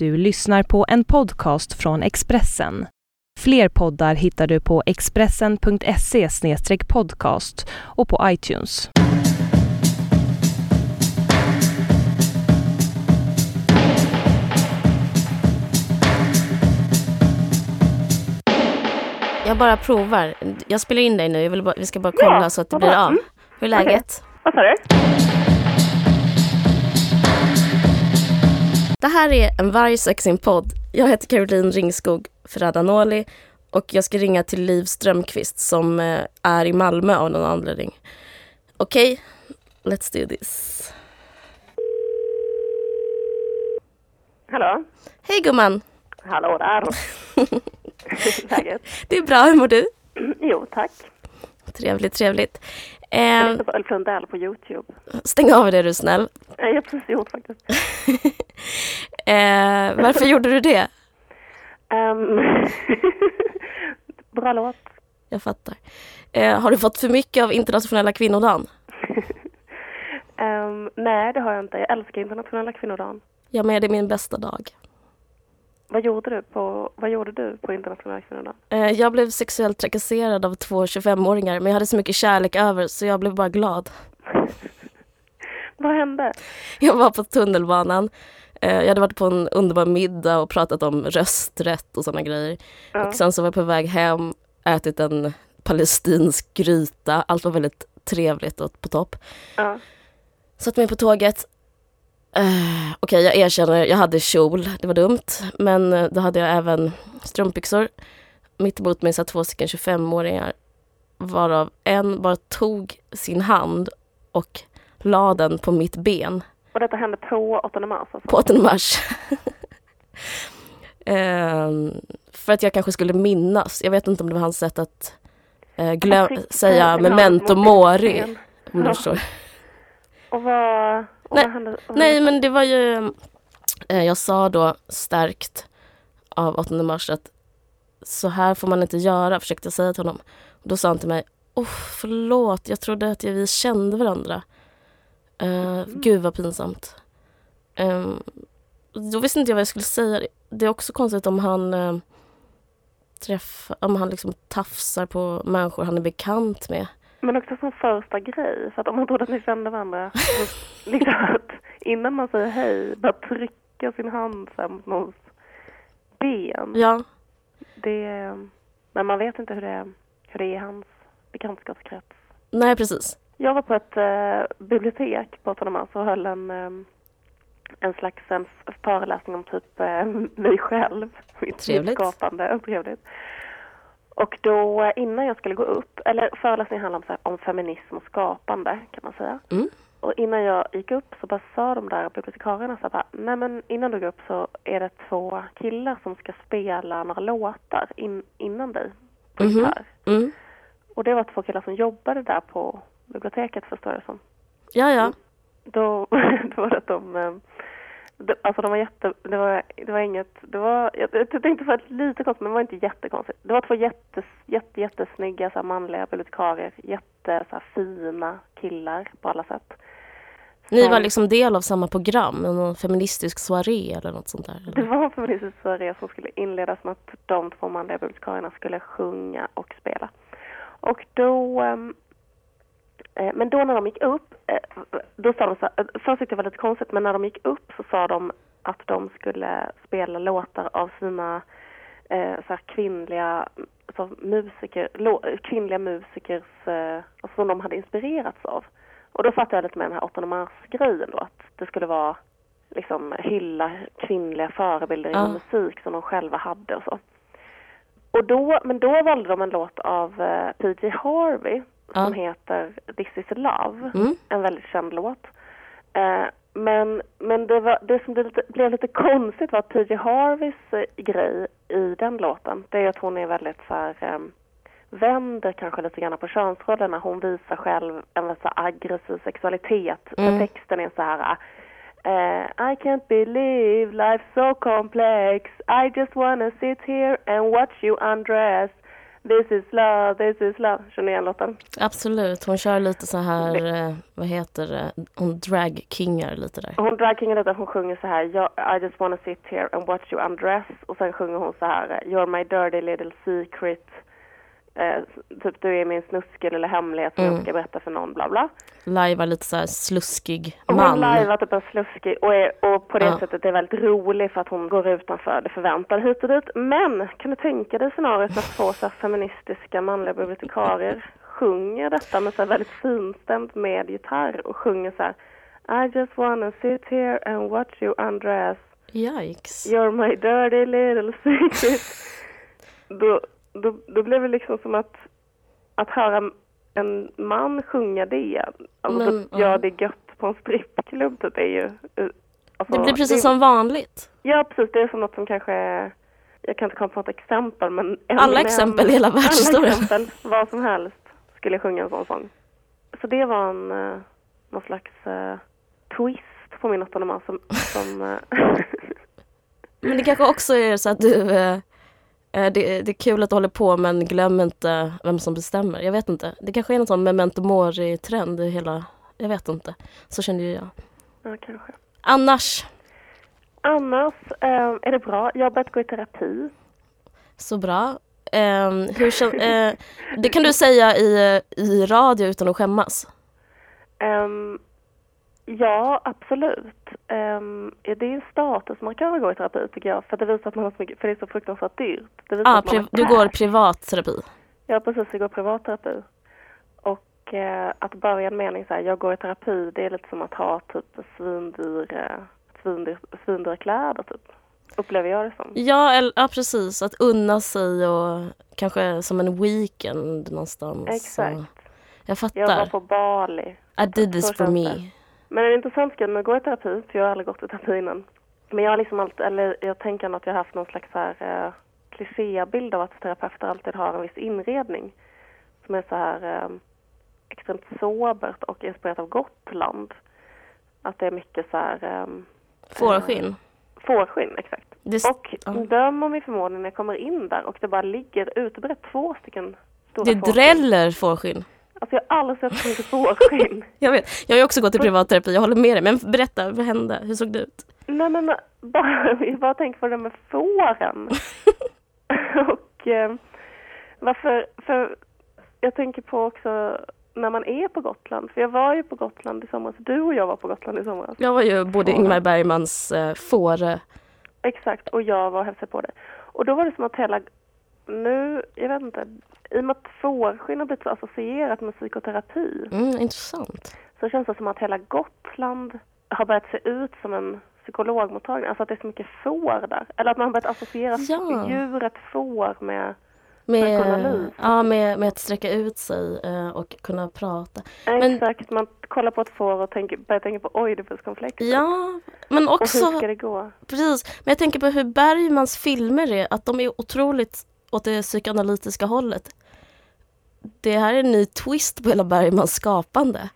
Du lyssnar på en podcast från Expressen. Fler poddar hittar du på expressen.se podcast och på iTunes. Jag bara provar. Jag spelar in dig nu. Jag vill bara, vi ska bara kolla Ja, så att det blir bra. av. Mm. Hur är läget? Vad sa du? Det här är en Vargsexing-podd. Jag heter Caroline Ringskog Ferrada-Noli och jag ska ringa till Liv Strömqvist som eh, är i Malmö av någon anledning. Okej, let's do this. Hallå? Hej gumman! Hallå där. Läget? Det är bra, hur mår du? Jo, tack. Trevligt, trevligt. Eh, Ulf Lundell på Youtube. stäng av det är du snäll. Jag har precis gjort faktiskt. Eh, varför gjorde du det? Ehm, bra låt. Jag fattar. Eh, har du fått för mycket av internationella kvinnodagen? Ehm, nej, det har jag inte. Jag älskar internationella kvinnodagen. Jag med, det är min bästa dag. Vad gjorde du på, vad gjorde du på internationella kvinnodagen? Eh, jag blev sexuellt trakasserad av två 25-åringar men jag hade så mycket kärlek över så jag blev bara glad. Vad hände? Jag var på tunnelbanan. Eh, jag hade varit på en underbar middag och pratat om rösträtt och sådana grejer. Ja. Och sen så var jag på väg hem, ätit en palestinsk gryta. Allt var väldigt trevligt och på topp. Ja. Satt mig på tåget. Uh, Okej, jag erkänner, jag hade kjol. Det var dumt. Men eh, då hade jag även strumpbyxor. Mitt emot mig satt två stycken 25-åringar. Varav en bara tog sin hand och la den på mitt ben Och detta hände på 8 mars alltså? på 8 mars. Ehm, för att jag kanske skulle minnas. Jag vet inte om det var hans sätt att uh, glöm- Tryckte säga memento mori. Om du förstår. Och vad, Nej, Nej, men det var ju... Eh, jag sa då stärkt av 8 mars att så här får man inte göra, försökte jag säga till honom. Då sa han till mig, oh, förlåt, jag trodde att vi kände varandra. Uh, Gud vad pinsamt. Ehm, då visste inte jag vad jag skulle säga. Det är också konstigt om han uh, träffar, om han liksom tafsar på människor han är bekant med. Men också som första grej, för att om man trodde att ni kände varandra, liksom att innan man säger hej, bara trycka sin hand så mot någons ben. Ja, Det, men man vet inte hur det, hur det är i hans bekantskapskrets. nej precis. Jag var på ett eh, bibliotek på 8 mars och höll en, eh, en slags en föreläsning om typ eh, mig själv. Mitt Trevligt. skapande. Trevligt. Och då eh, innan jag skulle gå upp, eller föreläsningen handlar om, så här, om feminism och skapande kan man säga. Mm. Och innan jag gick upp så bara sa de där bibliotekarierna så här nej men innan du går upp så är det två killar som ska spela några låtar in, innan dig på Mhm. gitarr. Mm. Och det var två killar som jobbade där på biblioteket förstår jag som. Ja, ja. Då, då var det att de, alltså de var jätte, det var, det var inget, det var, jag, jag tänkte för att lite konstigt men det var inte jättekonstigt. Det var två jätte, jätte, jättesnygga så här, manliga bibliotekarier, jätte så här, fina killar på alla sätt. Ni var liksom del av samma program, någon feministisk soaré eller något sånt där? Det Eller? var en feministisk soaré som skulle inledas med att de två manliga bibliotekarierna skulle sjunga och spela. Och då, ehm, eh, men då när de gick upp, eh, då sa de så här, eh, först tyckte jag det var lite konstigt, men när de gick upp så sa de att de skulle spela låtar av sina eh, så kvinnliga alltså musiker, kvinnliga musikers, eh, alltså som de hade inspirerats av. Och då fattade jag lite med den här 8 mars-grejen då, att det skulle vara liksom hylla kvinnliga förebilder inom musik som de själva hade och så. Och då, men då valde de en låt av eh, P.J. Harvey som Ja. heter This is love, Mm. en väldigt känd låt. Eh, men men det, var, det som blev lite, blev lite konstigt var att P.J. Harveys eh, grej i den låten, det är att hon är väldigt så här, eh, vänder kanske lite grann på könsrollerna. Hon visar själv en väldigt aggressiv sexualitet. Mm. Texten är så här eh, I can't believe life's so complex I just wanna sit here and watch you undress This is love, this is love. Känner ni igen låten? Absolut, hon kör lite så här, eh, vad heter det, hon dragkingar lite där. Hon dragkingar lite, hon sjunger så här "Jag- I just wanna sit here and watch you undress och sen sjunger hon så här You're my dirty little secret eh, Typ du är min snuske lilla hemlighet som jag Mm. inte ska berätta för någon bla bla Lajvar lite så här sluskig Hon man. lajvar typ en sluskig och, är, och på det Ja. sättet är väldigt rolig för att hon går utanför det förväntade hit och dit. Men kan du tänka dig scenariot när två så här feministiska manliga bibliotekarier sjunger detta med så här väldigt finstämt med gitarr och sjunger så här I just wanna sit here and watch you undress Yikes. You're my dirty little secret. då, då, då blev det liksom som att, att höra en man sjunga det. Alltså Men, göra ja. det gött på en strippklubb typ är ju... eh, Alltså, Det blir precis som vanligt. Ja precis, det är som något som kanske... Jag kan inte komma på ett exempel men... Alla Eminem- exempel i hela Alla världshistorien. exempel, vad som helst, skulle sjunga en sån sång. Så det var en, uh, någon slags eh, twist på min mars som... som eh, Men det kanske också är så att du, eh, eh, det, det är kul att du håller på men glöm inte vem som bestämmer. Jag vet inte. Det kanske är någon sån memento mori-trend i hela, jag vet inte. Så kände ju jag. ja, kanske. Annars, Annars eh, är det bra. Jag har börjat gå i terapi. så bra. Eh, hur eh, det kan du säga i, i radio utan att skämmas. Ehm, ja, absolut. Um, det är en statusmarkör att gå i terapi tycker jag. För det visar att man har så mycket, för det är så fruktansvärt dyrt. Det visar Ah, att man du går privatterapi. Ja, precis. Jag går privatterapi. Och eh, att börja en mening så här, jag går i terapi, det är lite som att ha typ svindyr, eh, svindyr, svindyra kläder typ. Upplever jag det som. Ja, eller, ja, precis. Att unna sig och kanske som en weekend någonstans. Exakt. Så, jag Jag var fattar. på Bali. I did this for me. Det. Men en intressant grej med att gå i terapi, för jag har aldrig gått i terapi innan. Men jag har liksom alltid, eller jag tänker att jag har haft någon slags så här eh, klichébild av att terapeuter alltid har en viss inredning. Som är så här eh, extremt sobert och inspirerat av Gotland. Att det är mycket så här eh, Fårskinn. fårskinn, exakt. Det, Och ja. döm om mig förmodligen när jag kommer in där och det bara ligger utbrett två stycken stora det fårskinn. dräller fårskinn. Alltså jag har aldrig sett så mycket fårskinn. Jag vet. Jag har också gått i privatterapi, jag håller med dig. Men berätta, vad hände? Hur såg det ut? Nej men bara, vi bara tänker på det med fåren. och eh, varför, för jag tänker på också när man är på Gotland, för jag var ju på Gotland i somras, du och jag var på Gotland i somras. Jag var ju både Ingmar Bergmans eh, fåre. Exakt, och jag var och hälsade på dig. Och då var det som att hela, nu, jag vet inte, i och med att fårskinn har blivit så associerat med psykoterapi Mm, intressant. så känns det som att hela Gotland har börjat se ut som en psykologmottagning, alltså att det är så mycket får där. Eller att man har börjat associera Ja. djuret får med Med, ja, med, med att sträcka ut sig eh, och kunna prata. Men- Exakt, man kollar på ett får och tänker, börjar tänka på oidipuskonflikter. Ja, men Och hur också, ska det gå? precis. Men jag tänker på hur Bergmans filmer är, att de är otroligt åt det psykoanalytiska hållet. Det här är en ny twist på hela Bergmans skapande.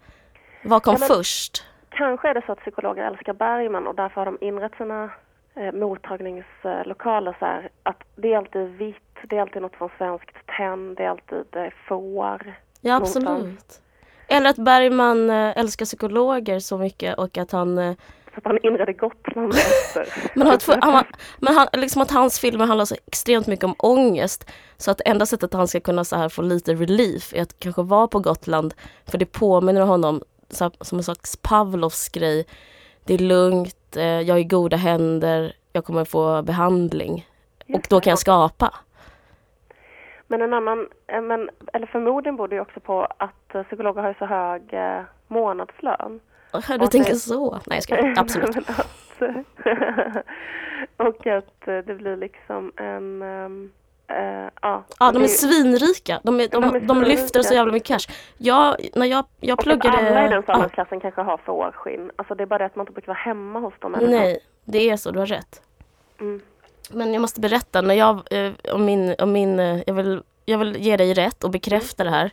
Vad kom Ja, först? Kanske är det så att psykologer älskar Bergman och därför har de inrett sina eh, mottagningslokaler så här att det är alltid vitt, det är alltid något från svenskt tenn, det är alltid eh, får. Ja, någonstans. absolut. Eller att Bergman eh, älskar psykologer så mycket och att han eh, Så att han inredde Gotland efter. Men, han, han, men han, liksom att hans filmer handlar så extremt mycket om ångest. Så att enda sättet att han ska kunna så här få lite relief är att kanske vara på Gotland. För det påminner honom så, som en slags Pavlovs grej. Det är lugnt, eh, jag är i goda händer, jag kommer få behandling. Och Just då det. kan jag skapa. Men en annan, eh, men, eller förmodligen beror det ju också på att eh, psykologer har så hög eh, Du Och tänker det- så? Nej, jag ska absolut. Att, och att eh, det blir liksom en... ehm, eh, ja, Ja, de är svinrika. De, är, de, De är de, lyfter så jävla mycket cash. Jag, när jag, jag Och att pluggade... alla i den samhällsklassen kanske har fårskinn. Alltså det är bara det att man inte brukar vara hemma hos dem. nej, det är så, du har rätt. Mm. Men jag måste berätta, när jag, eh, om min, om min, eh, jag, vill, jag vill ge dig rätt och bekräfta det här.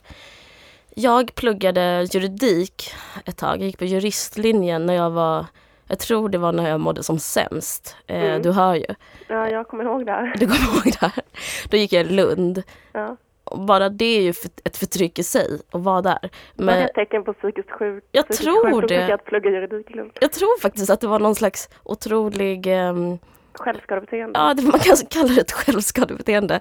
Jag pluggade juridik ett tag, jag gick på juristlinjen när jag var, jag tror det var när jag mådde som sämst. Eh, Mm. Du hör ju, Ja, jag kommer ihåg det här. du kommer ihåg det här. Då gick jag i Lund. Ja. bara det är ju ett förtryck i sig att vara där. Men, var det ett tecken på psykiskt sjuk? Jag psykiskt tror sjukdom, det. Att plugga juridik är lugnt. jag tror faktiskt att det var någon slags otrolig ehm, Självskadebeteende. Ja, det, man kan kalla det ett självskadebeteende.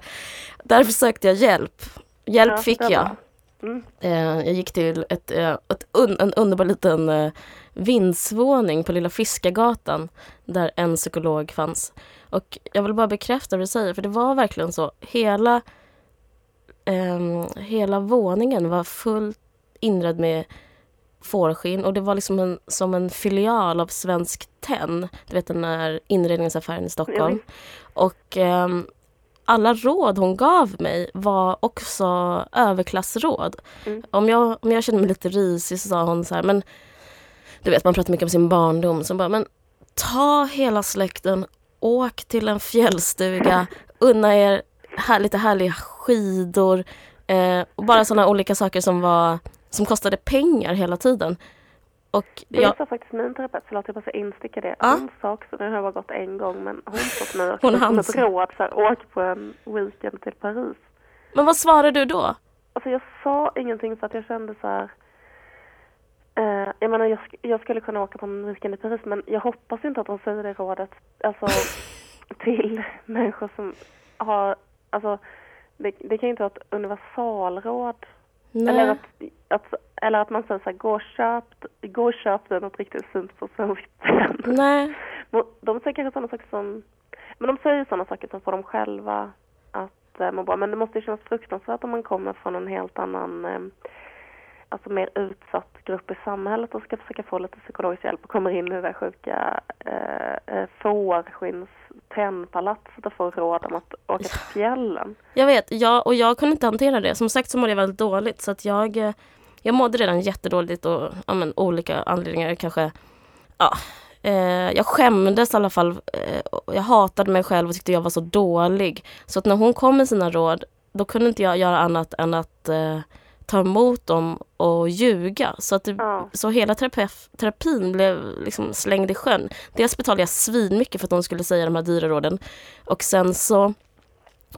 Därför sökte jag hjälp. Hjälp Ja, fick jag. bra. Mm. Eh, jag gick till ett, eh, ett un, en underbar liten eh, vindsvåning på Lilla Fiskargatan där en psykolog fanns. Och jag vill bara bekräfta vad du säger, för det var verkligen så. Hela, ehm, hela våningen var fullt inredd med fårskinn och det var liksom en, som en filial av Svensk Tenn. Du vet den där inredningsaffären i Stockholm. Ja, Och ehm, alla råd hon gav mig var också överklassråd. Mm. Om, jag, om jag kände mig lite risig så sa hon så här, men du vet man pratar mycket om sin barndom, så bara, men ta hela släkten, åk till en fjällstuga, unna er här, lite härliga skidor eh, och bara sådana olika saker som var som kostade pengar hela tiden. Och Det jag, sa faktiskt min terapeut, förlåt jag bara ska insticka det. Ja. Hon sa också, nu har jag bara gått en gång, men hon sa till mig Hon också som ett råd, så här, åk på en weekend till Paris. men vad svarade du då? Alltså jag sa ingenting för att jag kände så här. Eh, jag menar jag, sk- jag skulle kunna åka på en weekend i Paris men jag hoppas inte att de säger det rådet alltså, till människor som har, alltså det, det kan ju inte vara ett universalråd. Eller att, att, eller att man säger så här, gå och köp, gå och köp dig något riktigt fint på Tenn. Nej. De säger kanske sådana saker som, men de säger sådana saker som får dem själva att eh, må bra. Men det måste ju kännas fruktansvärt om man kommer från en helt annan, eh, alltså mer utsatt grupp i samhället och ska försöka få lite psykologisk hjälp och kommer in i det där sjuka eh, eh, fårskins tennpalatset och får råd om att åka till fjällen. Jag vet, jag, och jag kunde inte hantera det. Som sagt så mådde jag väldigt dåligt så att jag, eh, jag mådde redan jättedåligt och ja, men, olika anledningar kanske. Ja, eh, jag skämdes i alla fall. Eh, jag hatade mig själv och tyckte jag var så dålig. Så att när hon kom med sina råd då kunde inte jag göra annat än att eh, ta emot dem och ljuga. Så, att det, Ja. så hela terapeut, terapin blev liksom slängd i sjön. Dels betalade jag svinmycket för att hon skulle säga de här dyra råden. Och sen så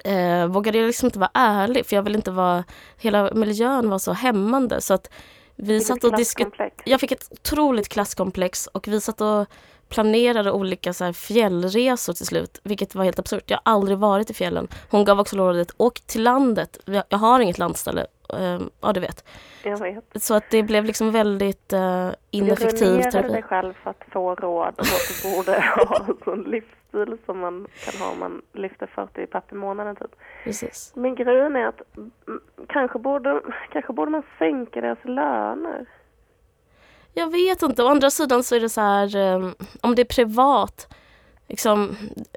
eh, vågade jag liksom inte vara ärlig för jag ville inte vara, hela miljön var så hämmande så att vi satt och diskuterade jag fick ett otroligt klasskomplex och vi satt och planerade olika så fjällresor till slut, vilket var helt absurt. Jag har aldrig varit i fjällen. Hon gav också rådet, åk till landet. Jag har inget landställe. Ehm, ja, du vet. Jag vet. Så att det blev liksom väldigt uh, ineffektiv Du ruinerade terapi. dig själv för att få råd och att du borde ha en sån livsstil som man kan ha om man lyfter 40 papp i månaden typ. Precis. Men grejen är att mm, kanske borde, kanske borde man sänka deras löner. Jag vet inte. Å andra sidan så är det så här, ehm, om det är privat, liksom,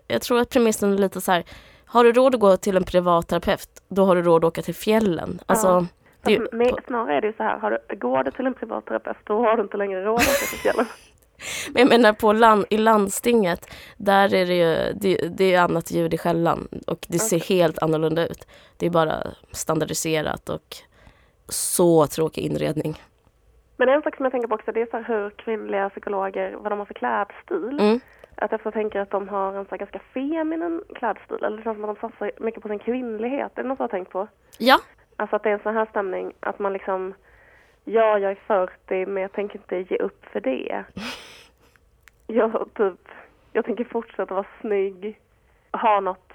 jag tror att premissen är lite så här, har du råd att gå till en privat terapeut, då har du råd att åka till fjällen. Alltså, Ja. det, är- Fast med, snarare är det ju så här, har du, går du till en privat terapeut då har du inte längre råd att åka till fjällen. Men jag menar på land, i landstinget, där är det ju det, det är annat ljud i skällan och det ser helt annorlunda ut. Det är bara standardiserat och så tråkig inredning. Men en sak som jag tänker på också det är så hur kvinnliga psykologer, vad de har för klädstil. Mm. Att jag tänker att de har en så ganska feminin klädstil. Eller det känns som att de satsar mycket på sin kvinnlighet. Är det något du har tänkt på? Ja, Alltså att det är en sån här stämning att man liksom Ja, jag är 40 men jag tänker inte ge upp för det. Jag typ Jag tänker fortsätta vara snygg. Ha något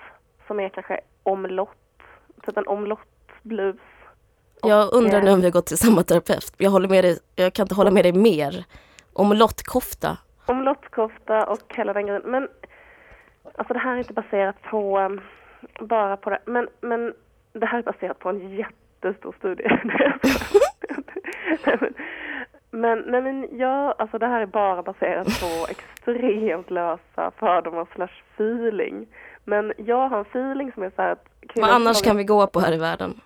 som är kanske omlott. Typ en omlottblus. Jag undrar eh, nu om vi har gått till samma terapeut. Jag, håller med dig, jag kan inte hålla med dig mer. Om lottkofta. Omlottkofta och hela den grejen. Men alltså det här är inte baserat på um, bara på det. Men, men det här är baserat på en jättestor studie. Men- nej men ja, alltså det här är bara baserat på extremt lösa fördomar slash feeling. Men jag har en feeling som är så här att Vad annars kan vi gå på här i världen?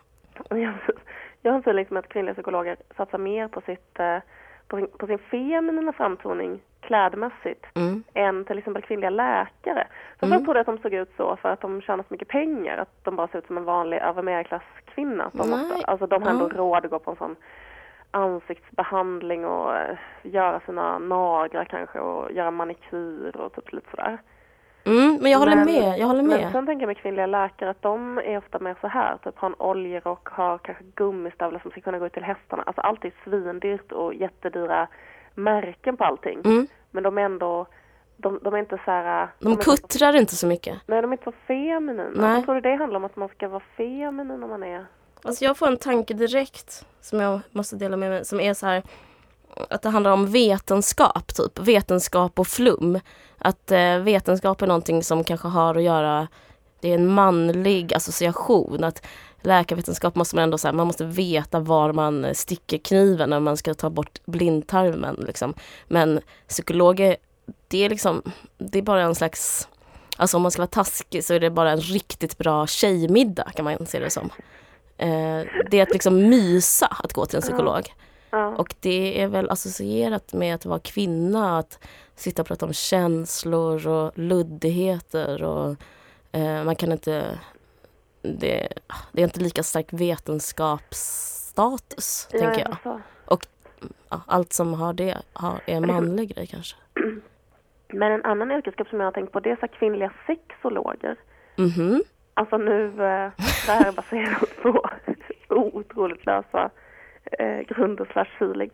Jag har en feeling som att kvinnliga psykologer satsar mer på, sitt, eh, på, sin, på sin feminina framtoning klädmässigt Mm. än till exempel kvinnliga läkare. Så Mm. jag trodde att de såg ut så för att de tjänar så mycket pengar, att de bara ser ut som en vanlig övermedelklasskvinna. De, måste, alltså, de har ändå Ja. råd att gå på en sån ansiktsbehandling och eh, göra sina naglar kanske och göra manikyr och typ lite sådär. Mm, men jag håller Men- med. Jag håller Men med. sen tänker jag med kvinnliga läkare att de är ofta mer så här, typ har en oljerock, har kanske gummistövlar som ska kunna gå ut till hästarna. Alltså allt är svindyrt och jättedyra märken på allting. Mm. Men de är ändå, de, de är inte så här... De är inte så- kuttrar inte så mycket. Nej, de är inte så feminina. Nej. Jag tror det handlar om att man ska vara feminin när man är... Alltså jag får en tanke direkt som jag måste dela med mig som är så här att det handlar om vetenskap, typ. Vetenskap och flum. Att eh, vetenskap är någonting som kanske har att göra, det är en manlig association. Att läkarvetenskap måste man ändå säga, man måste veta var man sticker kniven när man ska ta bort blindtarmen. Liksom. Men psykologer, det är liksom, det är bara en slags Alltså om man ska vara taskig så är det bara en riktigt bra tjejmiddag kan man se det som. Eh, det är att liksom mysa att gå till en psykolog. Ja. Och det är väl associerat med att vara kvinna, att sitta och prata om känslor och luddigheter och eh, man kan inte... Det, det är inte lika stark vetenskapsstatus, tänker jag. Så. Ja, allt som har det har, är en manlig grej kanske. Men en annan yrkesgrupp som jag har tänkt på det är så kvinnliga sexologer. Mhm. Alltså nu, eh, det här är baserat på otroligt lösa eh, grunder slash feeling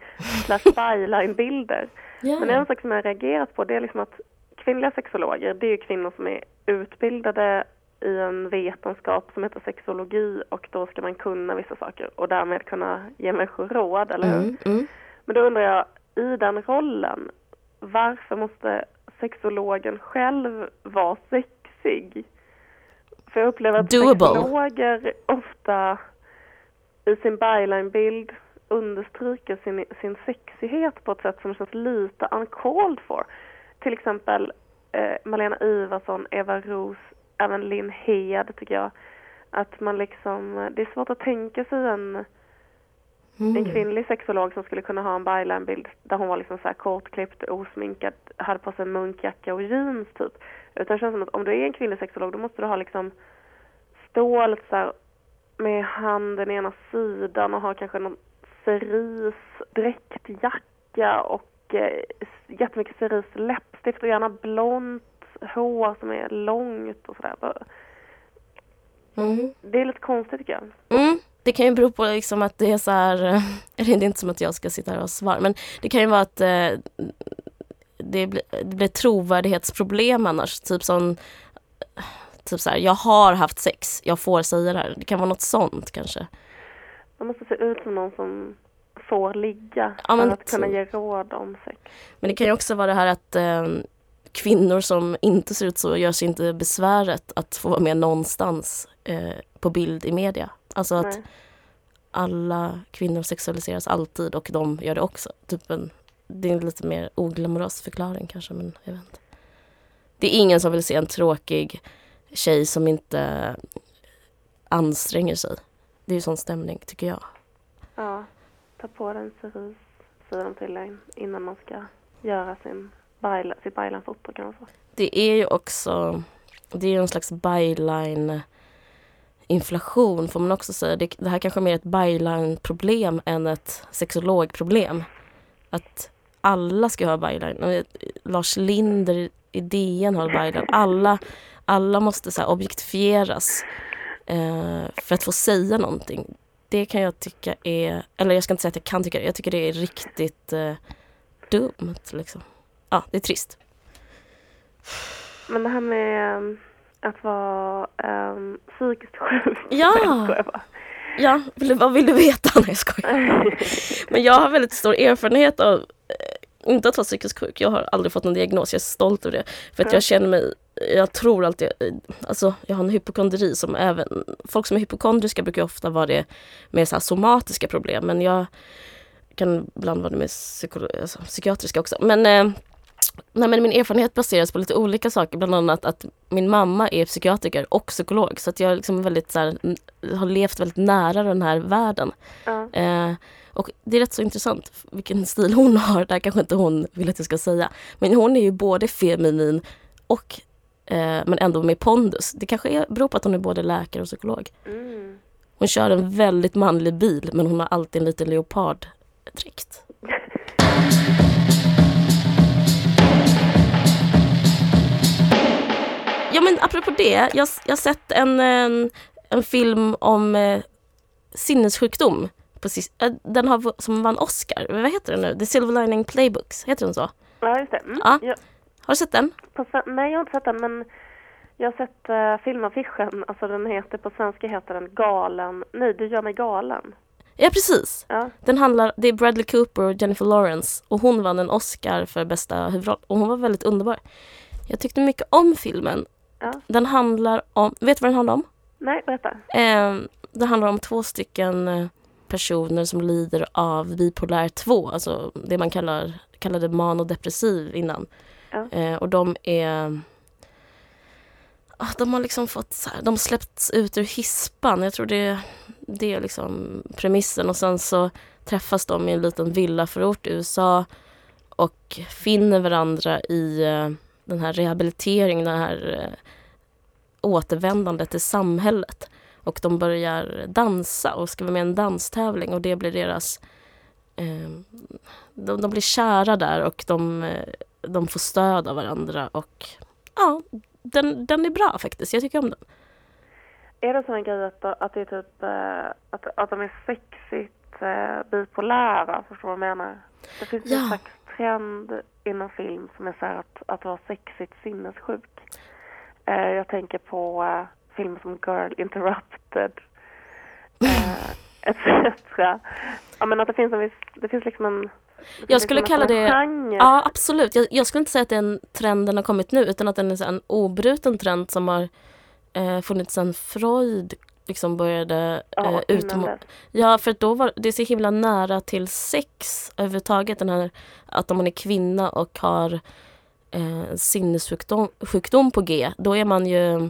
slash byline-bilder. Men en sak som jag har reagerat på det är liksom att kvinnliga sexologer, det är ju kvinnor som är utbildade i en vetenskap som heter sexologi och då ska man kunna vissa saker och därmed kunna ge människor råd, eller hur? Mm, mm. Men då undrar jag, i den rollen, varför måste sexologen själv vara sexig? För jag upplever att Doable. sexologer ofta i sin byline-bild understryker sin, sin sexighet på ett sätt som känns lite uncalled for. Till exempel eh, Malena Ivarsson, Eva Ros, även Linn Hed tycker jag. Att man liksom, det är svårt att tänka sig en en Mm. kvinnlig sexolog som skulle kunna ha en byline-bild där hon var liksom så här kortklippt, osminkad, hade på sig en munkjacka och jeans typ. Utan det känns som att om du är en kvinnlig sexolog då måste du ha liksom stå lite så här med handen i ena sidan och ha kanske någon cerise dräktjacka och eh, jättemycket cerise läppstift och gärna blont hår som är långt och sådär. Mm. Det är lite konstigt tycker jag. Mm. Det kan ju bero på liksom att det är så här, eh, det är inte som att jag ska sitta här och svara, men det kan ju vara att eh, det, blir, det blir trovärdighetsproblem annars. Typ som, typ så här, jag har haft sex, jag får säga det här. Det kan vara något sånt kanske. Man måste se ut som någon som får ligga Ja, men för att kunna typ. ge råd om sex. Men det kan ju också vara det här att eh, kvinnor som inte ser ut så gör sig inte besväret att få vara med någonstans eh, på bild i media. Alltså att Nej. alla kvinnor sexualiseras alltid och de gör det också. Typ en, det är en lite mer oglamorös förklaring kanske, men jag vet inte. Det är ingen som vill se en tråkig tjej som inte anstränger sig. Det är ju sån stämning, tycker jag. Ja, ta på den cerise, säger de till en innan man ska göra sin byla, sitt byline-foto kan man säga. Det är ju också, det är ju en slags byline inflation får man också säga. Det, det här kanske är mer ett byline-problem än ett sexologproblem. Att alla ska ha byline. Lars Linder i DN har byline. Alla, alla måste så objektifieras eh, för att få säga någonting. Det kan jag tycka är, eller jag ska inte säga att jag kan tycka det, jag tycker det är riktigt eh, dumt. Liksom. Ja, det är trist. Men det här med um, att vara um, psykiskt sjuk. Ja. Nej. Ja, vill vad vill du veta? Nej, jag skojar. Men jag har väldigt stor erfarenhet av eh, inte att vara psykiskt sjuk. Jag har aldrig fått någon diagnos. Jag är stolt över det. För att jag känner mig, jag tror alltid, alltså jag har en hypokondri som även, folk som är hypokondriska brukar ofta vara det med så somatiska problem. Men jag kan ibland vara det med psykolo- alltså, psykiatriska också. Men, eh, nej, men min erfarenhet baseras på lite olika saker. Bland annat att min mamma är psykiatriker och psykolog. Så att jag liksom väldigt, så här, har levt väldigt nära den här världen. Ja. Eh, och det är rätt så intressant vilken stil hon har. Det här kanske inte hon vill att jag ska säga. Men hon är ju både feminin och eh, men ändå med pondus. Det kanske är, beror på att hon är både läkare och psykolog. Mm. Hon kör en väldigt manlig bil men hon har alltid en liten leoparddräkt. ja men apropå det, jag jag har sett en, en, en film om eh, sinnessjukdom. På, sis- eh, den har, som vann Oscar. Vad heter den nu? The Silver Lining Playbooks, heter den så? Ja, just det. Mm. Ja. Jag, Har du sett den? på, nej, jag har inte sett den, men jag har sett uh, filmaffischen. Alltså den heter, på svenska heter den Galen. Nej, du gör mig galen. Ja precis. Ja, Den handlar, det är Bradley Cooper och Jennifer Lawrence och hon vann en Oscar för bästa huvudroll och hon var väldigt underbar. Jag tyckte mycket om filmen. Ja. Den handlar om, vet du vad den handlar om? Nej, berätta. Eh, det handlar om två stycken eh, personer som lider av bipolär 2, alltså det man kallar, kallade manodepressiv innan. Ja. Eh, och de är ah, de har liksom fått så här, de släppts ut ur hispan. Jag tror det, det är liksom premissen och sen så träffas de i en liten villaförort i USA och finner varandra i eh, den här rehabiliteringen, den här eh, återvändandet till samhället. Och de börjar dansa och ska vara med i en danstävling och det blir deras... Eh, de, de blir kära där och de, eh, de får stöd av varandra och ja, den, den är bra faktiskt. Jag tycker om den. Är det så en grej att, att det är typ eh, att, att de är sexigt bipolära? Förstår du vad jag menar? Det finns ju Ja. en slags trend inom film som är så att, att vara sexigt sinnessjuk. Eh, jag tänker på eh, filmer som Girl Interrupted eh, etc. Ja men att det finns en viss, det finns liksom en Jag skulle kalla det-. Ja, absolut. Jag, jag skulle inte säga att den trenden har kommit nu utan att den är en obruten trend som har eh, funnits sedan Freud liksom började ja, eh, dess. Ja, för då var det är så himla nära till sex överhuvudtaget. Den här, att om man är kvinna och har eh, sinnessjukdom sjukdom på G, då är man ju...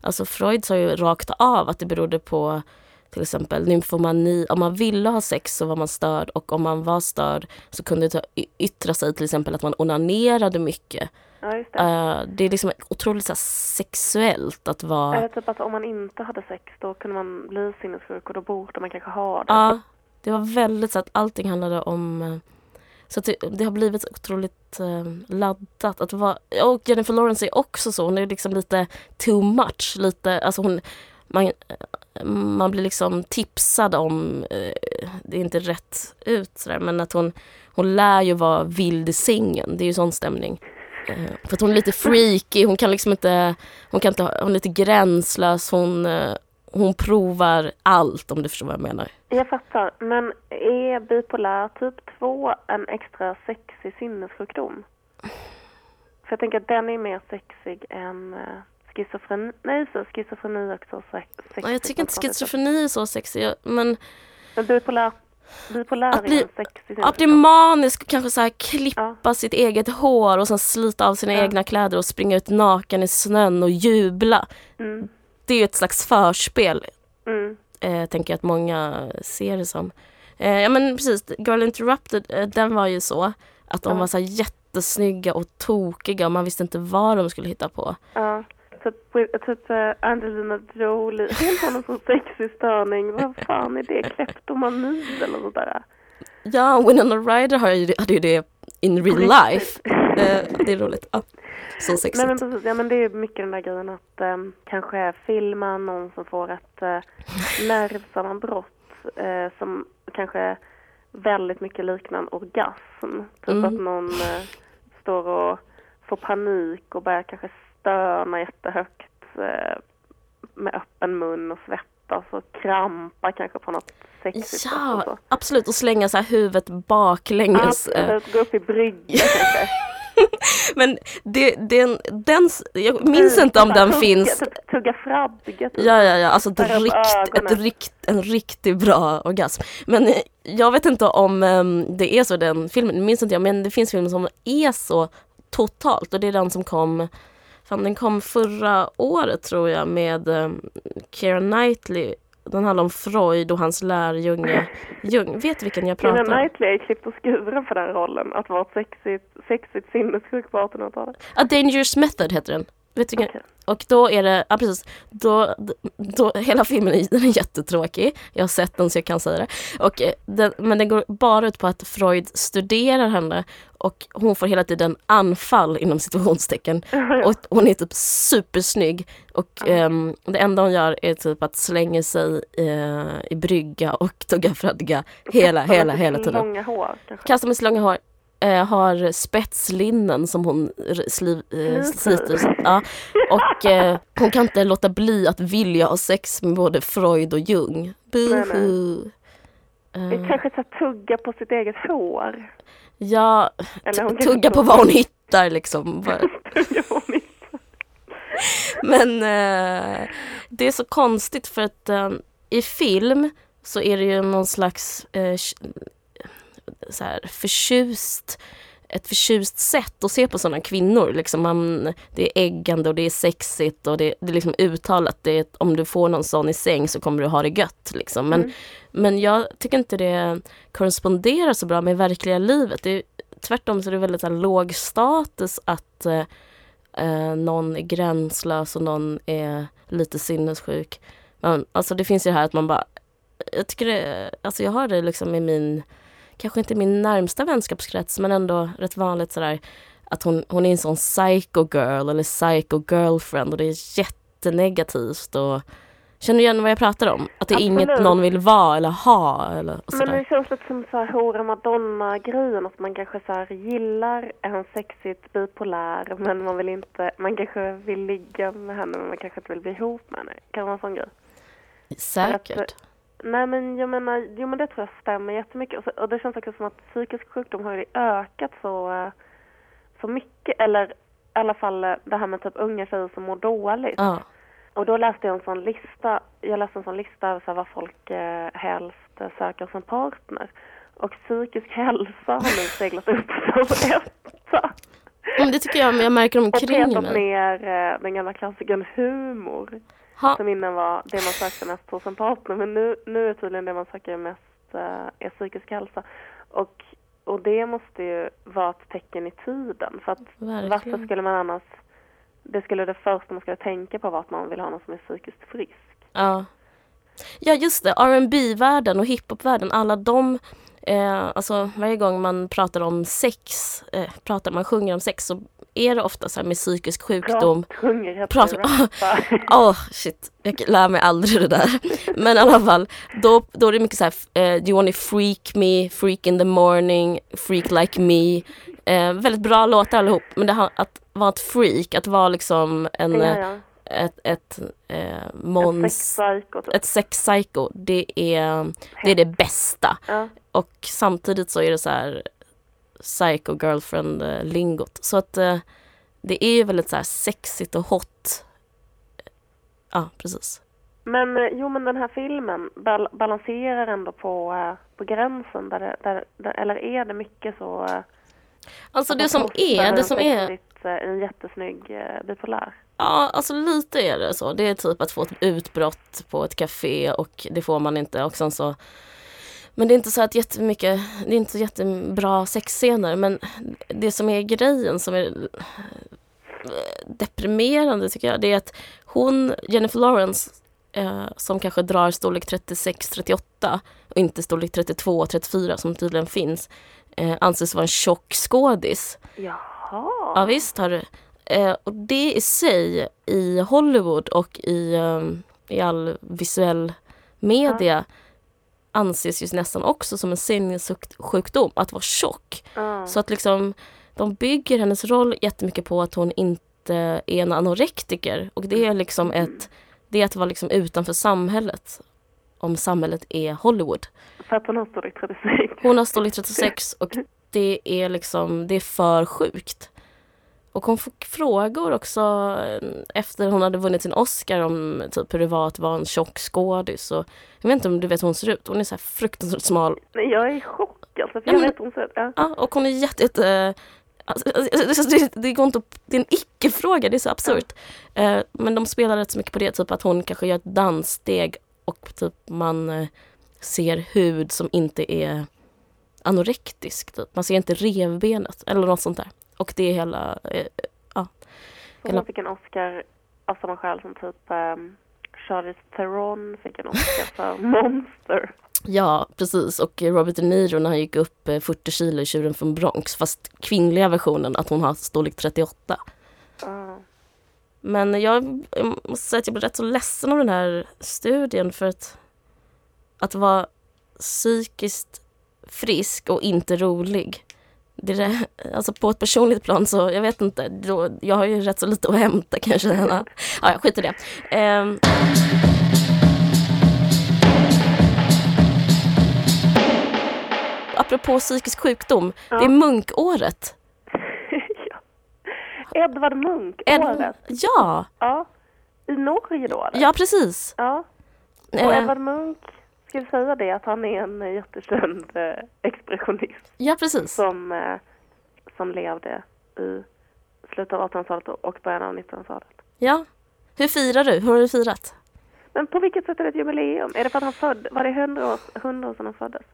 Alltså Freud sa ju rakt av att det berodde på till exempel nymfomani. Om man ville ha sex så var man störd och om man var störd så kunde det yttra sig till exempel att man onanerade mycket. Ja, just det. Eh, det är liksom otroligt så här, sexuellt att vara... Eller typ att om man inte hade sex då kunde man bli sinnessjuk och då borde man kanske ha det. Ja, det var väldigt så att allting handlade om... eh, Så att det, det har blivit otroligt eh, laddat. Att vara, och Jennifer Lawrence är också så. Hon är liksom lite too much. Lite, alltså hon, man, man blir liksom tipsad om, eh, det är inte rätt ut sådär, men att hon, hon lär ju vara vild i sängen. Det är ju sån stämning. Eh, för att hon är lite freaky, hon kan liksom inte, hon kan inte, hon är lite gränslös, hon, eh, hon provar allt om du förstår vad jag menar. Jag fattar. Men är bipolär typ 2 en extra sexig sinnessjukdom? För jag tänker att den är mer sexig än schizofreni. Nej, så schizofreni är också sex, sexig. Ja, jag tycker inte schizofreni är så sexig, jag- men Men bipolär, bipolär Att är bli- en sexig att bli manisk och kanske så här klippa Ja. sitt eget hår och sen slita av sina Ja. egna kläder och springa ut naken i snön och jubla. Mm, Det är ju ett slags förspel, mm. eh, tänker jag att många ser det som. Eh, ja men precis, Girl Interrupted, eh, den var ju så att de Ja. var så här jättesnygga och tokiga och man visste inte vad de skulle hitta på. Ja. Typ, typ eh, Angelina Jolie. Helt har någon sån sexig störning. Vad fan är det? Kleptomani eller sånt där? Ja, Winona Ryder har ju, hade ju det in real life. Eh, det är roligt. Ja. Så sexigt. Nej men precis, ja men det är mycket den där grejen att um, kanske filma någon som får ett uh, nervsammanbrott eh, som kanske väldigt mycket liknar en orgasm. Typ Mm. att någon eh, står och får panik och börjar kanske stöna jättehögt eh, med öppen mun och svettas och krampar kanske på något sexigt och Ja, så. absolut. Och slänga så här huvudet baklänges. eh. Absolut, gå upp i brygga kanske. Men det, den, den, jag minns inte om den Tugga- finns. Tugga fradga typ. Ja, ja, ja. Alltså ett rikt, ett rikt, en riktigt bra orgasm. Men eh, jag vet inte om ehm, det är så den filmen, minns inte jag, men det finns filmer som är så totalt och det är den som kom Fan, den kom förra året tror jag med um, Keira Knightley. Den handlar om Freud och hans lärjunge Jung. Vet vilken jag pratar Keira om? Knightley är klippt och skuren för den rollen. Att vara ett sexigt, sexigt sinnessjuk på 1800-talet. A Dangerous Method heter den. Okej. Och då är det, ja precis, då, då, hela filmen är, jättetråkig. Jag har sett den så jag kan säga det. Och, eh, den, men den går bara ut på att Freud studerar henne och hon får hela tiden anfall inom situationstecken. Och hon är typ supersnygg och ehm, det enda hon gör är typ att slänga sig eh, i brygga och tugga fradga hela, hela, hela tiden. Långa hår. Kastar med så långa hår. Eh, har spetslinnen som hon sliv, eh, sliter. Ja. Och eh, hon kan inte låta bli att vilja ha sex med både Freud och Jung. Buhu. Det är kanske så tugga på sitt eget hår. ja, tugga på vad hon hittar liksom. Men eh, det är så konstigt för att eh, i film så är det ju någon slags eh, så här, förtjust ett förtjust sätt att se på sådana kvinnor. Liksom man, det är äggande och det är sexigt och det, det är liksom uttalat. Det är, om du får någon sån i säng så kommer du ha det gött. Liksom. Men, Mm. men jag tycker inte det korresponderar så bra med verkliga livet. Det är, tvärtom så är det väldigt här, låg status att eh, eh, någon är gränslös och någon är lite sinnessjuk. Men, alltså det finns ju här att man bara, jag tycker det, alltså jag har det liksom i min, kanske inte min närmsta vänskapskrets men ändå rätt vanligt sådär att hon, hon är en sån psycho girl eller psycho girlfriend och det är jättenegativt och Känner du igen vad jag pratar om? Att det är Absolut. inget någon vill vara eller ha eller och Men sådär. det känns lite som så här hora madonna-grejen. Att man kanske så här gillar en sexigt bipolär men man vill inte, man kanske vill ligga med henne men man kanske inte vill bli ihop med henne. Kan det vara en sån grej? Säkert. Nej men jag menar, jo men det tror jag stämmer jättemycket. Och, så, och det känns också som att psykisk sjukdom har ju ökat så, eh, så mycket. Eller i alla fall eh, det här med typ unga tjejer som mår dåligt. Ja. Och då läste jag en sån lista, jag läste en sån lista över så vad folk eh, helst eh, söker som partner. Och psykisk hälsa har nu seglat upp som etta. Men det tycker jag jag märker Och omkring petat mig. ner eh, den gamla klassikern humor. Ha, Som innan var det man sökte mest hos en partner. Men nu, nu är tydligen det man söker mest eh, är psykisk hälsa. Och, och det måste ju vara ett tecken i tiden. För att varför verkligen. skulle man annars... Det skulle det första man skulle tänka på vara att man vill ha någon som är psykiskt frisk. Ja. Ja just det, rb världen och hiphop-världen, alla de eh, Alltså varje gång man pratar om sex, eh, pratar man sjunger om sex så är det ofta så här med psykisk sjukdom. Prat, hungrighet, Prat- rappa. Åh shit, jag lär mig aldrig det där. Men i alla fall, då, då är det mycket så här, eh, do you wanna freak me, freak in the morning, freak like me. Eh, väldigt bra låtar allihop, men det har, att vara ett freak, att vara liksom en, ja, eh, ja. ett, ett eh, Ett mons, sexpsyko typ. ett sexpsycho, det är, det är det bästa. Ja. Och samtidigt så är det så här psycho girlfriend eh, lingot. Så att eh, det är ju väldigt så här sexigt och hot. Ja, precis. Men eh, jo, men den här filmen bal- balanserar ändå på, på gränsen. Där det, där, där, eller är det mycket så... Alltså det som är, det som är, En jättesnygg eh, bipolär. ja alltså lite är det så. Det är typ att få ett utbrott på ett café och det får man inte och sen så men det är inte så att jättemycket, det är inte så jättebra sexscener men det som är grejen som är deprimerande tycker jag det är att hon, Jennifer Lawrence eh, som kanske drar storlek 36-38 och inte storlek 32-34 som tydligen finns eh, anses vara en tjock skådis. Jaha. Ja visst har du. Eh, och det i sig i Hollywood och i, eh, i all visuell media anses ju nästan också som en sinnessjukdom att vara tjock. Ja. Så att liksom de bygger hennes roll jättemycket på att hon inte är en anorektiker och det är liksom ett det är att vara liksom utanför samhället om samhället är Hollywood. För att hon har storlek 36. Hon har storlek 36 och det är liksom, det är för sjukt. Och hon fick frågor också eh, efter hon hade vunnit sin Oscar om typ hur det var att vara en tjock skådis. Och Jag vet inte om du vet hur hon ser ut. Hon är så här fruktansvärt smal. Nej, jag är i chock alltså. För Ja, jag vet hon ser ja. Ja, och hon är jätte... jätte alltså, alltså, det, det går inte att, Det är en icke-fråga, det är så absurt. Eh, men de spelar rätt så mycket på det, typ att hon kanske gör ett danssteg och typ man eh, ser hud som inte är anorektisk. Typ. Man ser inte revbenet eller något sånt där. Och det är hela... Eh, ja. Hon fick en Oscar av samma skäl som typ um, Charlize Theron fick en Oscar för Monster. Ja, precis. Och Robert De Niro när han gick upp 40 eh, kilo i Tjuren från Bronx. Fast kvinnliga versionen, att hon har storlek 38. Uh. Men jag, jag måste säga att jag blev rätt så ledsen av den här studien för att, att vara psykiskt frisk och inte rolig. Det alltså på ett personligt plan så, jag vet inte, då, jag har ju rätt så lite att hämta kanske. ja, jag skiter i det. Um, apropå psykisk sjukdom, ja. det är munkåret. Edvard Munch-året. Ja. ja. I Norge då? Eller? Ja, precis. Ja. Och eh. Edvard Munch, ska vi säga det, att han är en jättekänd eh, expressionist. Ja, precis. Som, eh, som levde i slutet av 1800-talet och början av 1900-talet. Ja. Hur firar du? Hur har du firat? Men på vilket sätt är det ett jubileum? Är det för att han född, var det hundra år, hundra år sedan han föddes?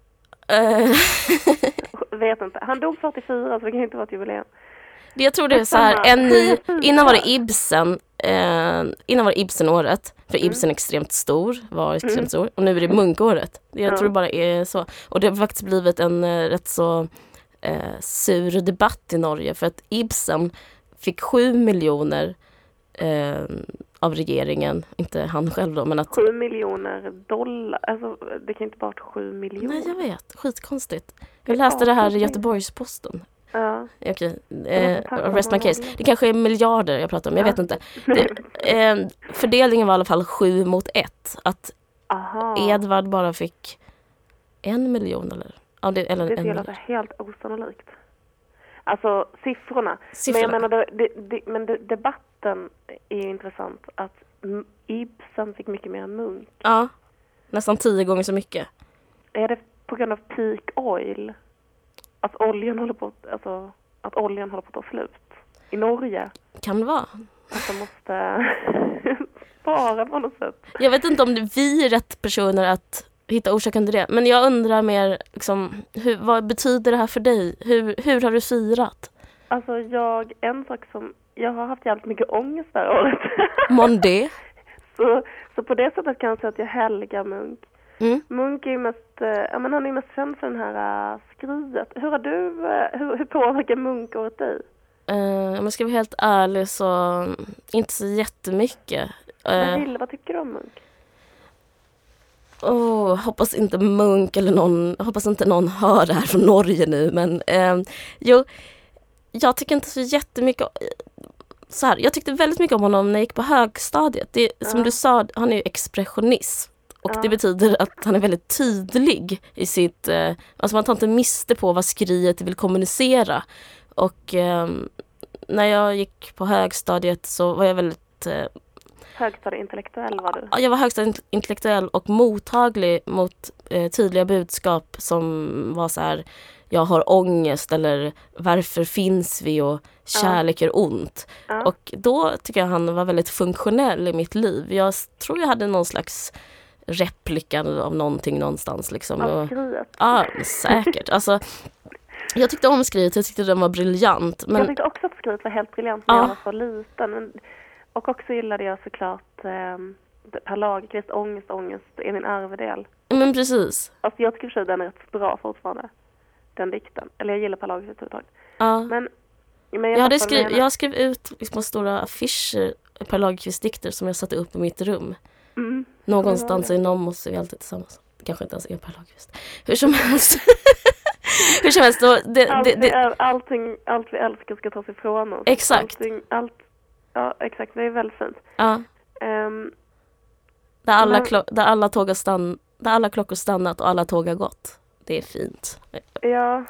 Uh. Vet inte. Han dog 44 så det kan inte vara ett jubileum. Jag tror det är så här, en ny, innan var det Ibsen, eh, innan var det Ibsen-året, för mm. Ibsen är extremt stor, var extremt mm. stor, och nu är det munkåret. Jag ja. tror det bara är så. Och det har faktiskt blivit en eh, rätt så eh, sur debatt i Norge för att Ibsen fick sju miljoner eh, av regeringen, inte han själv då men att... Sju miljoner dollar, alltså det kan inte bara ha sju miljoner. Nej jag vet, skitkonstigt. Jag läste det här i Göteborgs-Posten. Ja. Okej, eh, rest my case. Det kanske är miljarder jag pratar om, jag vet inte. Det, eh, fördelningen var i alla fall sju mot ett. Att Aha. Edvard bara fick en miljon eller? Ja, det, eller det ser alltså helt osannolikt. Alltså siffrorna. siffrorna. Men jag menar, det, det, men debatten är ju intressant. Att Ibsen fick mycket mer än Munk. Ja, nästan tio gånger så mycket. Är det på grund av peak oil? Att oljan håller på, alltså, att oljan håller på att ta slut i Norge? Kan det vara. Att de måste spara på något sätt. Jag vet inte om vi är rätt personer att hitta orsaken till det. Men jag undrar mer, liksom, hur, vad betyder det här för dig? Hur, hur har du firat? Alltså jag, en sak som, jag har haft jävligt mycket ångest det här året. Månde? så, så på det sättet kan jag säga att jag helgar Munk. Mm. Munk är ju mest, eh, ja men han är mest känd för den här uh, skriet. Hur har du, uh, hur, hur påverkar munkåret dig? Uh, om jag ska vara helt ärlig så inte så jättemycket. Uh, vad, vad tycker du om Munk? Oh, hoppas inte Munk eller någon, hoppas inte någon hör det här från Norge nu men eh, jo, jag tycker inte så jättemycket så här, jag tyckte väldigt mycket om honom när jag gick på högstadiet. Det, ja. Som du sa, han är ju expressionist. Och ja. det betyder att han är väldigt tydlig i sitt, eh, alltså man tar inte miste på vad skriet vill kommunicera. Och eh, när jag gick på högstadiet så var jag väldigt eh, Högstadieintellektuell var du? Jag var högstadieintellektuell och mottaglig mot eh, tydliga budskap som var så här jag har ångest eller varför finns vi och kärlek gör ont. Ja. Och då tycker jag han var väldigt funktionell i mitt liv. Jag tror jag hade någon slags replika av någonting någonstans. Liksom. Av skriet? Ja, säkert. Alltså, jag tyckte om skriet, jag tyckte den var briljant. Men... Jag tyckte också att skriet var helt briljant när ja. jag var så liten. Men och också gillade jag såklart eh, Per Lagerkvist, Ångest, ångest är min arvedel. Men precis. Alltså jag tycker för den är rätt bra fortfarande. Den dikten. Eller jag gillar Per Lagerkvist överhuvudtaget. Ja. Men, men jag, jag, hade skriv, jag skrev ut liksom stora affischer, Per Lagerkvist dikter som jag satte upp i mitt rum. Mm. Någonstans i någon måste vi alltid tillsammans. Kanske inte ens är Per Lagerkvist. Hur som helst. Hur som helst. Då, det, allt, det, det, allting, allt vi älskar ska tas ifrån oss. Exakt. Allting, allt, Ja, exakt. Det är väldigt fint. Ja. Um, där, alla men... där, alla tåg har stann där alla klockor stannat och alla tåg har gått. Det är fint. Ja.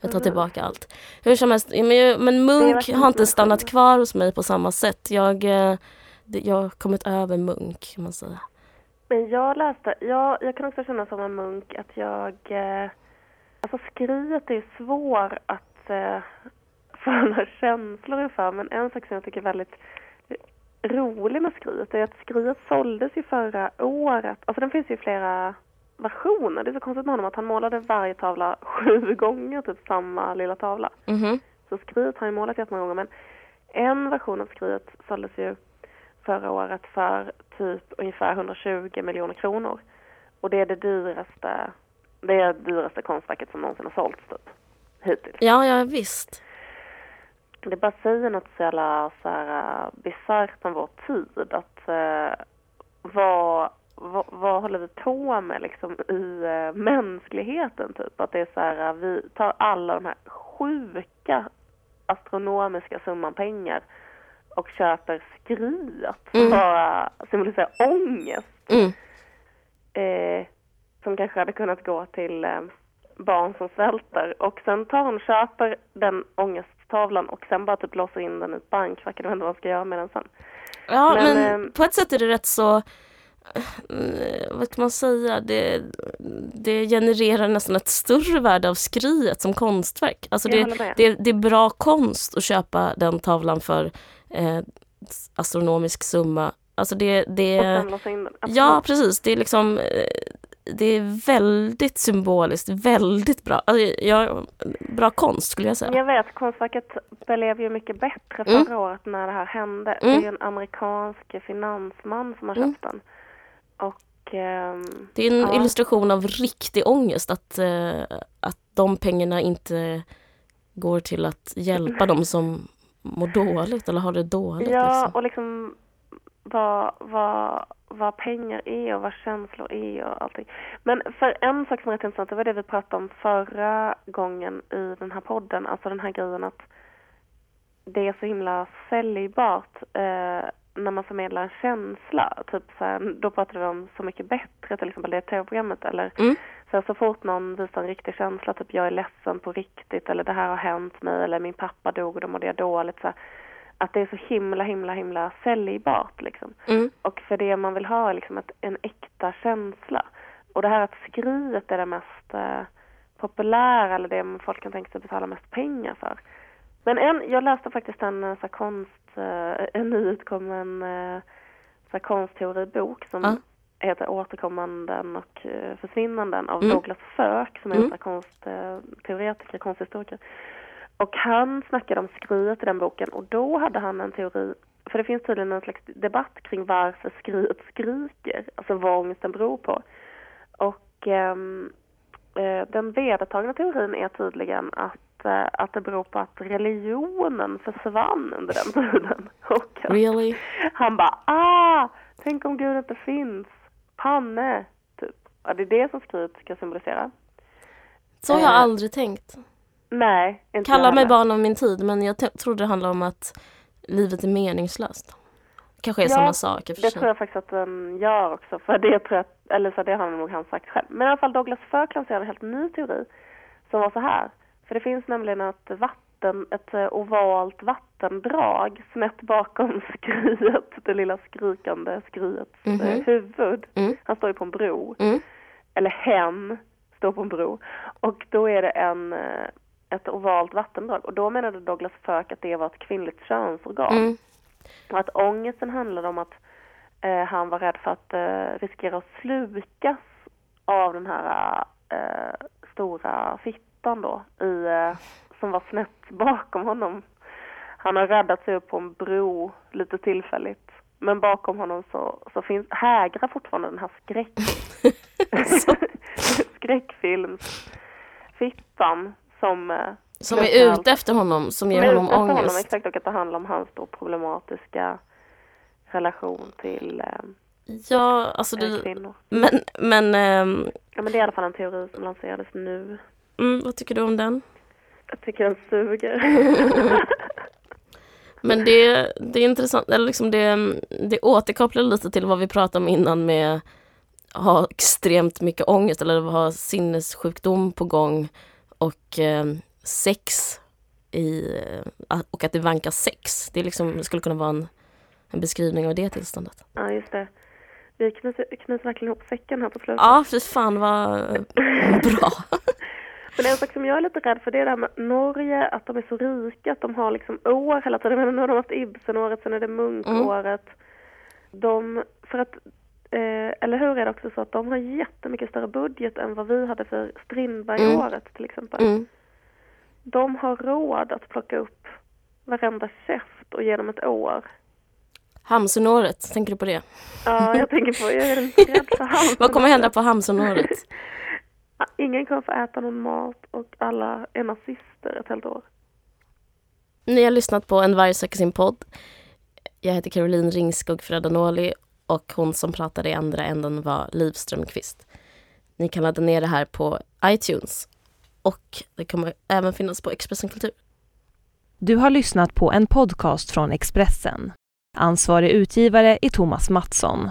Jag tar tillbaka allt. Hur som helst, men, men Munk har inte stannat kvar hos mig på samma sätt. Jag, eh, jag har kommit över Munk kan man säga. Men jag läste, jag, jag kan också känna som en munk att jag, eh, alltså skriet är svår att eh, få några känslor för. Men en sak som jag tycker är väldigt rolig med skriet är att skriet såldes ju förra året. Alltså den finns ju i flera versioner. Det är så konstigt med honom att han målade varje tavla sju gånger, typ samma lilla tavla. Mm -hmm. Så skriet har han målat jättemånga gånger. Men En version av skriet såldes ju förra året för typ ungefär 120 miljoner kronor. Och det är det dyraste, det är det dyraste konstverket som någonsin har sålts typ, hittills. Ja, ja visst. Det bara säger något så jävla så här, uh, bisarrt om vår tid. Att uh, vad, vad, vad håller vi på med liksom i uh, mänskligheten typ? Att det är så här, vi tar alla de här sjuka astronomiska summan pengar och köper skriet Mm. bara symboliserar ångest. Mm. Eh, som kanske hade kunnat gå till eh, barn som svälter. Och sen tar hon köper den ångesttavlan och sen bara typ låser in den i ett bankfack. Jag vet inte vad hon ska göra med den sen. Ja, men, Men, ehm, på ett sätt är det rätt så, eh, vad kan man säga, det, det genererar nästan ett större värde av skriet som konstverk. Alltså det, det, det är bra konst att köpa den tavlan för eh, astronomisk summa. Alltså det, det. Ja, precis. Det är liksom eh, det är väldigt symboliskt, väldigt bra. Alltså, ja, bra konst skulle jag säga. Jag vet, konstverket blev ju mycket bättre Mm. förra året när det här hände. Mm. Det är ju en amerikansk finansman som har Mm. köpt den. Och ehm, Det är en Ja. illustration av riktig ångest, att, eh, att de pengarna inte går till att hjälpa dem som mår dåligt eller har det dåligt. Ja, liksom. och liksom vad, vad, vad pengar är och vad känslor är och allting. Men för en sak som är rätt intressant, det var det vi pratade om förra gången i den här podden, alltså den här grejen att det är så himla säljbart eh, när man förmedlar en känsla. Typ så här, då pratade vi om Så mycket bättre, till exempel det tv-programmet. Eller Mm. så, så fort någon visar en riktig känsla, typ jag är ledsen på riktigt eller det här har hänt mig eller min pappa dog och då mådde jag dåligt. Så här, att det är så himla, himla, himla säljbart liksom. Mm. Och för det man vill ha är liksom ett, en äkta känsla. Och det här att skriet är det mest eh, populära eller det folk kan tänka sig betala mest pengar för. Men en, jag läste faktiskt en eh, så konst, eh, en nyutkommen eh, så konstteoribok som Ja. heter Återkommanden och försvinnanden av Mm. Douglas Firk som är en Mm. konstteoretiker, konsthistoriker. Och han snackade om skriet i den boken och då hade han en teori, för det finns tydligen en slags debatt kring varför skriet skriker, alltså vad ångesten beror på. Och ehm, eh, den vedertagna teorin är tydligen att, eh, att det beror på att religionen försvann under den tiden. Och Really? han bara ah, tänk om Gud inte finns, panne, typ. Ja, det är det som skriet ska symbolisera. Så har jag Eh, aldrig tänkt. Nej, inte Kalla mig barn av min tid, men jag trodde det handlade om att livet är meningslöst. Kanske är Ja, samma sak Det tror jag faktiskt att den gör också, för det tror jag, eller så det har nog han sagt själv. Men i alla fall Douglas Firk lanserade en helt ny teori som var så här. För det finns nämligen ett vatten, ett eh, ovalt vattendrag snett bakom skriet, det lilla skrikande skriets eh, Mhm. huvud. Mm. Han står ju på en bro, Mm. eller hen står på en bro. Och då är det en, eh, ett ovalt vattendrag. Och då menade Douglas Firk att det var ett kvinnligt könsorgan. Mm. Och att ångesten handlade om att eh, han var rädd för att eh, riskera att slukas av den här eh, stora fittan då, i, eh, som var snett bakom honom. Han har räddat sig upp på en bro lite tillfälligt. Men bakom honom så, så finns, hägrar fortfarande den här skräck, skräckfilmsfittan som eh, Som är ute efter honom, som ger honom efter honom, ångest. exakt, och att det handlar om hans då problematiska relation till eh, Ja, alltså eh, det, kvinnor. men, men ehm, Ja, men det är i alla fall en teori som lanserades nu. Mm, vad tycker du om den? Jag tycker den suger. Men det, det är intressant, eller liksom det, det återkopplar lite till vad vi pratade om innan med ha extremt mycket ångest eller ha sinnessjukdom på gång och eh, sex i, eh, och att det vankas sex. Det, liksom, det skulle kunna vara en, en beskrivning av det tillståndet. ja, just det. Vi knyter, knyter verkligen ihop säcken här på slutet. Ja, fy fan vad bra. Men en sak som jag är lite rädd för det är det här med Norge, att de är så rika, att de har liksom år hela tiden. Menar, nu har de haft Ibsenåret, sen är det Munkåret. De, för att, eh, eller hur är det också så att de har jättemycket större budget än vad vi hade för Strindbergåret till exempel. Mm. De har råd att plocka upp varenda käft och genom ett år. Hamsunåret, tänker du på det? Ja, jag tänker på, jag är rädd för Hamsun. Vad kommer hända på Hamsunåret? Ingen kommer få äta någon mat och alla är nazister ett helt år. Ni har lyssnat på En varg söker sin podd. Jag heter Caroline Ringskog Fredanoli och hon som pratade i andra änden var Liv Strömqvist. Ni kan ladda ner det här på iTunes och det kommer även finnas på Expressen Kultur. Du har lyssnat på en podcast från Expressen. Ansvarig utgivare är Thomas Mattsson.